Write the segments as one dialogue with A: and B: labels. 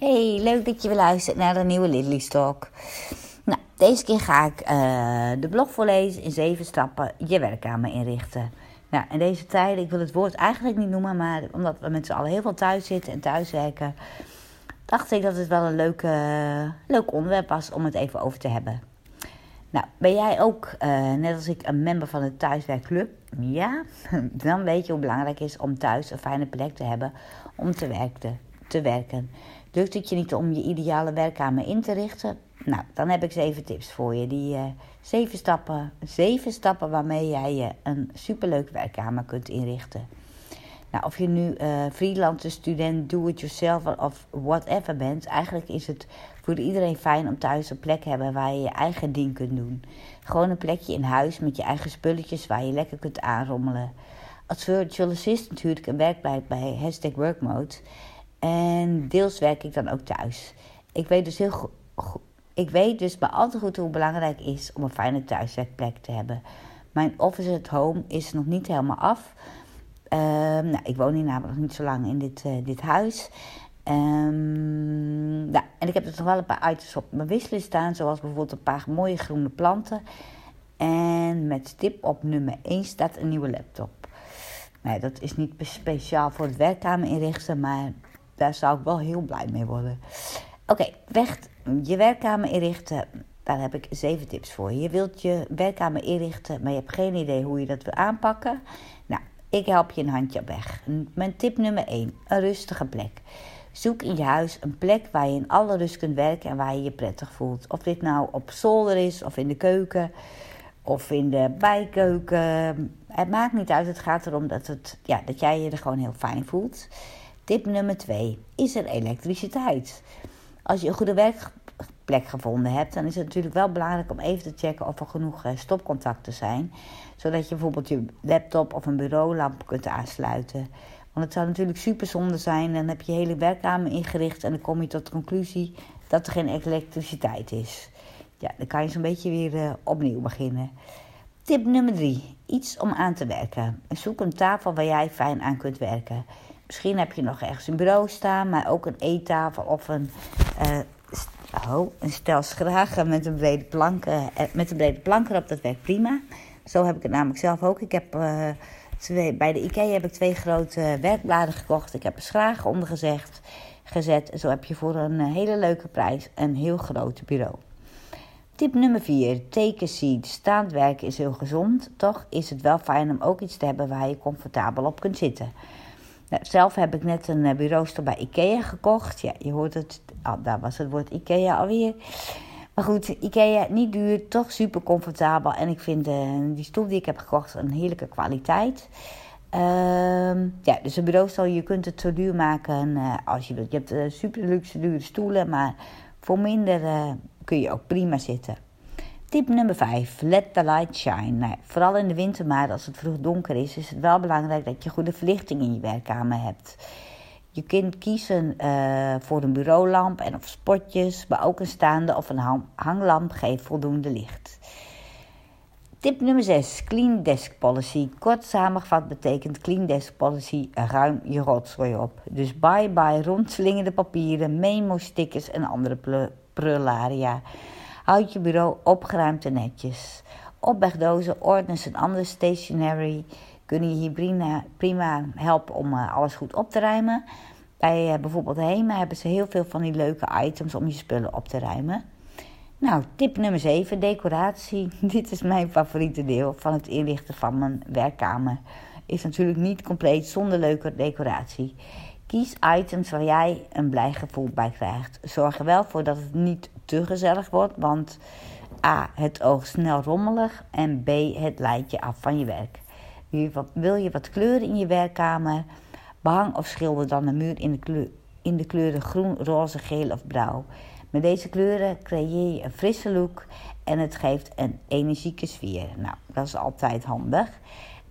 A: Hey, leuk dat je weer luistert naar de nieuwe Lidley Stock. Nou, deze keer ga ik uh, de blog voorlezen in zeven stappen je werkkamer inrichten. Nou, in deze tijden, ik wil het woord eigenlijk niet noemen, maar omdat we met z'n allen heel veel thuis zitten en thuiswerken, dacht ik dat het wel een leuk, leuk onderwerp was om het even over te hebben. Nou, ben jij ook, uh, net als ik, een member van de Thuiswerkclub? Ja, dan weet je hoe belangrijk het is om thuis een fijne plek te hebben om te werken. Te werken. Lukt het je niet om je ideale werkkamer in te richten? Nou, dan heb ik zeven tips voor je. Die uh, zeven, stappen, zeven stappen waarmee jij je een superleuke werkkamer kunt inrichten. Nou, of je nu uh, freelancer, student, do-it-yourself of whatever bent, eigenlijk is het voor iedereen fijn om thuis een plek te hebben waar je je eigen ding kunt doen. Gewoon een plekje in huis met je eigen spulletjes waar je lekker kunt aanrommelen. Als virtual assistant huur ik een werkplek bij Hashtag Workmode. En deels werk ik dan ook thuis. Ik weet dus heel. Ik weet dus maar al te goed hoe belangrijk het is om een fijne thuiswerkplek te hebben. Mijn office at home is nog niet helemaal af. Um, nou, ik woon hier namelijk nog niet zo lang in dit, uh, dit huis. Um, nou, en ik heb er toch wel een paar items op mijn wisseling staan. Zoals bijvoorbeeld een paar mooie groene planten. En met tip op nummer 1 staat een nieuwe laptop. Nou, dat is niet speciaal voor het werkkamer inrichten, maar daar zou ik wel heel blij mee worden. Oké, weg je werkkamer inrichten. Daar heb ik zeven tips voor. Je wilt je werkkamer inrichten, maar je hebt geen idee hoe je dat wil aanpakken. Nou, ik help je een handje weg. Mijn tip nummer 1: een rustige plek. Zoek in je huis een plek waar je in alle rust kunt werken en waar je je prettig voelt. Of dit nou op zolder is, of in de keuken, of in de bijkeuken. Het maakt niet uit. Het gaat erom dat, het, ja, dat jij je er gewoon heel fijn voelt. Tip nummer 2. Is er elektriciteit? Als je een goede werkplek gevonden hebt, dan is het natuurlijk wel belangrijk om even te checken of er genoeg stopcontacten zijn. Zodat je bijvoorbeeld je laptop of een bureaulamp kunt aansluiten. Want het zou natuurlijk super zonde zijn. Dan heb je je hele werkkamer ingericht en dan kom je tot de conclusie dat er geen elektriciteit is. Ja, dan kan je zo'n beetje weer uh, opnieuw beginnen. Tip nummer 3. Iets om aan te werken. Zoek een tafel waar jij fijn aan kunt werken. Misschien heb je nog ergens een bureau staan, maar ook een eettafel of een, uh, oh, een stel schragen met een brede plank, uh, met een brede plank erop. Dat werkt prima. Zo heb ik het namelijk zelf ook. Ik heb uh, twee, bij de IKEA heb ik twee grote werkbladen gekocht. Ik heb een schragen onder gezet. gezet. Zo heb je voor een hele leuke prijs een heel groot bureau. Tip nummer 4. Take a seat. Staand werken is heel gezond. Toch is het wel fijn om ook iets te hebben waar je comfortabel op kunt zitten. Nou, zelf heb ik net een bureaustoel bij Ikea gekocht. Ja, je hoort het, oh, daar was het woord Ikea alweer. Maar goed, Ikea niet duur, toch super comfortabel. En ik vind uh, die stoel die ik heb gekocht een heerlijke kwaliteit. Uh, ja, dus een bureaustoel, je kunt het zo duur maken uh, als je wilt. Je hebt super luxe dure stoelen, maar voor minder kun je ook prima zitten. Tip nummer 5. Let the light shine. Nou, vooral in de winter, maar als het vroeg donker is, is het wel belangrijk dat je goede verlichting in je werkkamer hebt. Je kunt kiezen uh, voor een bureaulamp en of spotjes, maar ook een staande of een hanglamp geeft voldoende licht. Tip nummer 6. Clean Desk Policy. Kort samengevat betekent Clean Desk Policy ruim je rotzooi op. Dus bye bye rondslingende papieren, memo-stickers en andere prularia. Houd je bureau opgeruimd en netjes. Opbergdozen, ordners en andere stationery kunnen je hier prima, helpen om uh, alles goed op te ruimen. Bij uh, bijvoorbeeld Hema hebben ze heel veel van die leuke items om je spullen op te ruimen. Nou, tip nummer 7, decoratie. Dit is mijn favoriete deel van het inrichten van mijn werkkamer. Is natuurlijk niet compleet zonder leuke decoratie. Kies items waar jij een blij gevoel bij krijgt. Zorg er wel voor dat het niet te gezellig wordt, want A. Het oog snel rommelig en B. Het leidt je af van je werk. Wil je wat kleuren in je werkkamer? Behang of schilder dan de muur in de, kleur, in de kleuren groen, roze, geel of blauw. Met deze kleuren creëer je een frisse look en het geeft een energieke sfeer. Nou, dat is altijd handig.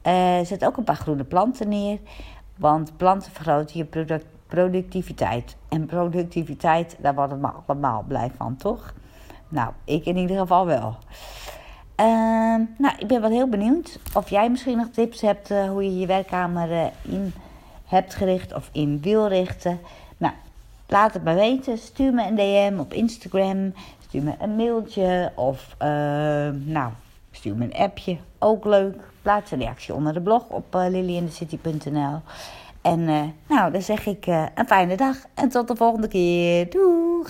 A: Uh, zet ook een paar groene planten neer. Want planten vergroten je product, productiviteit. En productiviteit, daar worden we allemaal blij van, toch? Nou, ik in ieder geval wel. Uh, nou, ik ben wel heel benieuwd of jij misschien nog tips hebt uh, hoe je je werkkamer uh, in hebt gericht of in wil richten. Nou, laat het me weten. Stuur me een DM op Instagram. Stuur me een mailtje of uh, nou, stuur me een appje. Ook leuk. Plaats een reactie onder de blog op uh, lilyandthecity.nl. En uh, nou, dan zeg ik een fijne dag en tot de volgende keer. Doeg!